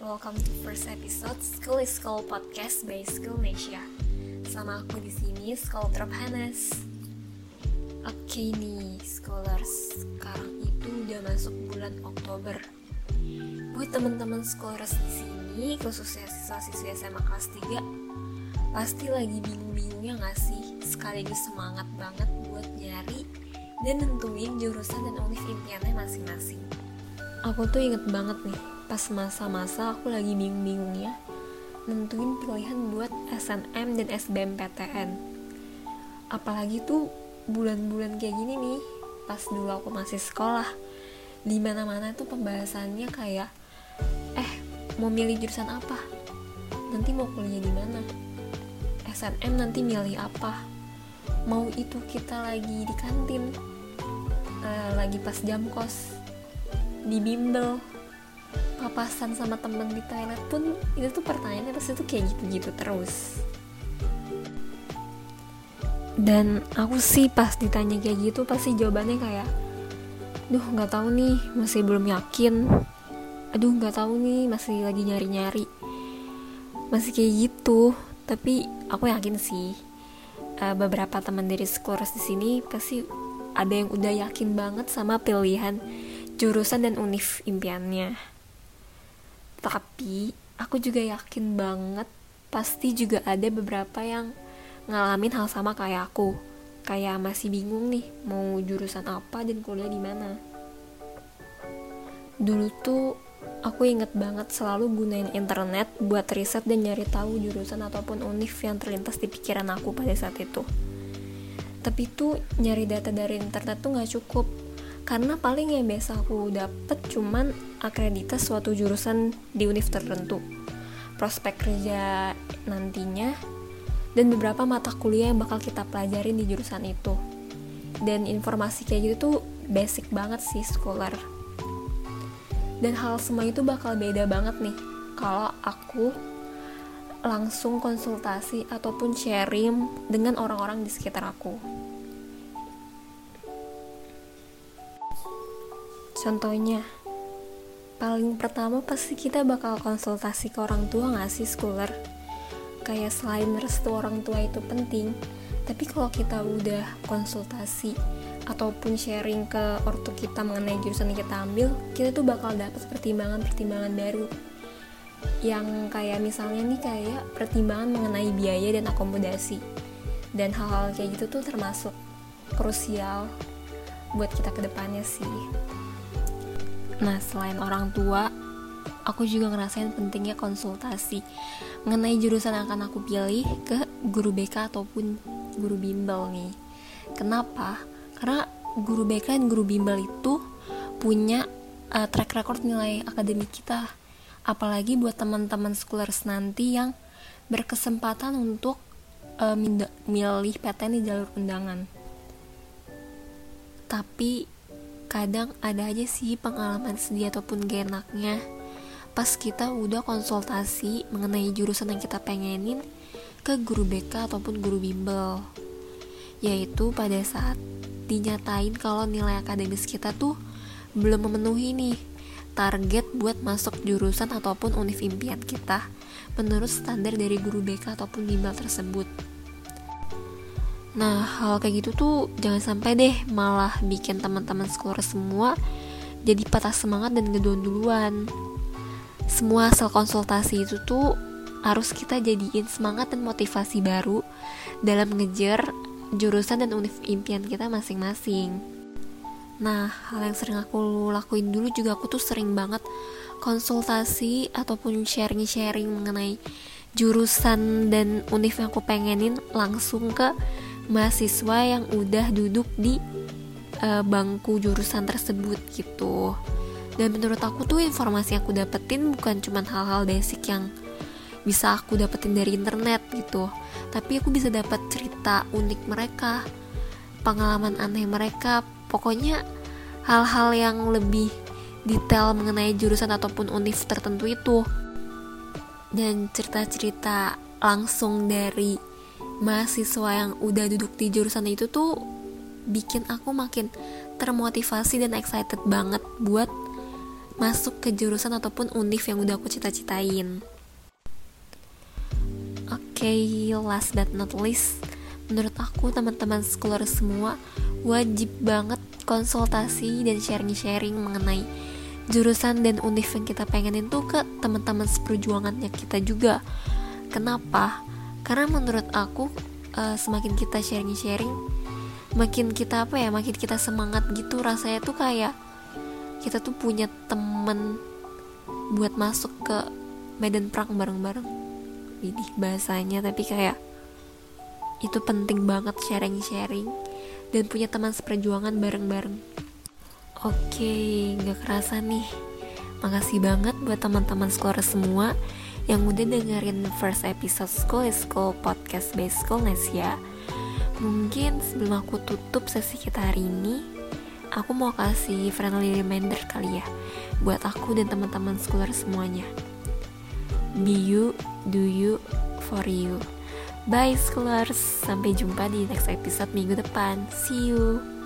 welcome to first episode School is School podcast by School Nesia. Sama aku di sini, Scholar Trop Hanes. Oke nih, scholars, sekarang itu udah masuk bulan Oktober. Buat teman-teman scholars di sini, khususnya siswa-siswi SMA kelas 3, pasti lagi bingung-bingungnya gak sih? Sekaligus semangat banget buat nyari dan nentuin jurusan dan univ impiannya masing-masing. Aku tuh inget banget nih, pas masa-masa aku lagi bingung-bingungnya nentuin pilihan buat SNM dan SBMPTN apalagi tuh bulan-bulan kayak gini nih pas dulu aku masih sekolah di mana-mana tuh pembahasannya kayak eh mau milih jurusan apa? Nanti mau kuliah di mana? SNM nanti milih apa? Mau itu kita lagi di kantin uh, lagi pas jam kos di bimbel. Papasan sama temen di toilet pun itu tuh pertanyaannya pasti tuh kayak gitu-gitu terus. Dan aku sih pas ditanya kayak gitu pasti jawabannya kayak duh nggak tahu nih masih belum yakin. Aduh nggak tahu nih masih lagi nyari-nyari. Masih kayak gitu tapi aku yakin sih uh, beberapa teman dari sekolah di sini pasti ada yang udah yakin banget sama pilihan jurusan dan univ impiannya. Tapi aku juga yakin banget pasti juga ada beberapa yang ngalamin hal sama kayak aku. Kayak masih bingung nih mau jurusan apa dan kuliah di mana. Dulu tuh aku inget banget selalu gunain internet buat riset dan nyari tahu jurusan ataupun univ yang terlintas di pikiran aku pada saat itu. Tapi tuh nyari data dari internet tuh nggak cukup karena paling yang biasa aku dapet cuman akreditas suatu jurusan di univ tertentu. Prospek kerja nantinya dan beberapa mata kuliah yang bakal kita pelajarin di jurusan itu. Dan informasi kayak gitu tuh basic banget sih scholar. Dan hal semua itu bakal beda banget nih kalau aku langsung konsultasi ataupun sharing dengan orang-orang di sekitar aku. Contohnya, paling pertama pasti kita bakal konsultasi ke orang tua gak sih scholar? Kayak selain restu orang tua itu penting, tapi kalau kita udah konsultasi ataupun sharing ke ortu kita mengenai jurusan yang kita ambil, kita tuh bakal dapat pertimbangan-pertimbangan baru yang kayak misalnya nih kayak pertimbangan mengenai biaya dan akomodasi dan hal-hal kayak gitu tuh termasuk krusial buat kita ke depannya sih. Nah, selain orang tua, aku juga ngerasain pentingnya konsultasi mengenai jurusan yang akan aku pilih ke guru BK ataupun guru bimbel nih. Kenapa? Karena guru BK dan guru bimbel itu punya uh, track record nilai akademik kita. Apalagi buat teman-teman schoolers nanti yang berkesempatan untuk uh, milih PTN di jalur undangan. Tapi kadang ada aja sih pengalaman sedih ataupun gak enaknya. Pas kita udah konsultasi mengenai jurusan yang kita pengenin ke guru BK ataupun guru bimbel. Yaitu pada saat dinyatain kalau nilai akademis kita tuh belum memenuhi nih target buat masuk jurusan ataupun univ impian kita menurut standar dari guru BK ataupun bimbel tersebut Nah, hal kayak gitu tuh jangan sampai deh malah bikin teman-teman sekolah semua jadi patah semangat dan ngedown duluan. Semua hasil konsultasi itu tuh harus kita jadiin semangat dan motivasi baru dalam ngejar jurusan dan univ impian kita masing-masing. Nah, hal yang sering aku lakuin dulu juga aku tuh sering banget konsultasi ataupun sharing-sharing mengenai jurusan dan univ yang aku pengenin langsung ke mahasiswa yang udah duduk di uh, bangku jurusan tersebut gitu. Dan menurut aku tuh informasi yang aku dapetin bukan cuma hal-hal basic yang bisa aku dapetin dari internet gitu. Tapi aku bisa dapat cerita unik mereka pengalaman aneh mereka pokoknya hal-hal yang lebih detail mengenai jurusan ataupun univ tertentu itu. Dan cerita-cerita langsung dari mahasiswa yang udah duduk di jurusan itu tuh bikin aku makin termotivasi dan excited banget buat masuk ke jurusan ataupun univ yang udah aku cita-citain. Oke, okay, last but not least, menurut aku teman-teman scholar semua wajib banget konsultasi dan sharing-sharing mengenai jurusan dan univ yang kita pengenin tuh ke teman-teman seperjuangannya kita juga. Kenapa? Karena menurut aku uh, semakin kita sharing-sharing, makin kita apa ya, makin kita semangat gitu rasanya tuh kayak kita tuh punya temen buat masuk ke medan perang bareng-bareng. Ini bahasanya tapi kayak itu penting banget sharing-sharing dan punya teman seperjuangan bareng-bareng. Oke, nggak kerasa nih. Makasih banget buat teman-teman sekolah semua yang udah dengerin first episode School is School podcast by Schoolness ya. Mungkin sebelum aku tutup sesi kita hari ini, aku mau kasih friendly reminder kali ya buat aku dan teman-teman sekolah semuanya. Be you, do you, for you. Bye Scholars, sampai jumpa di next episode minggu depan. See you.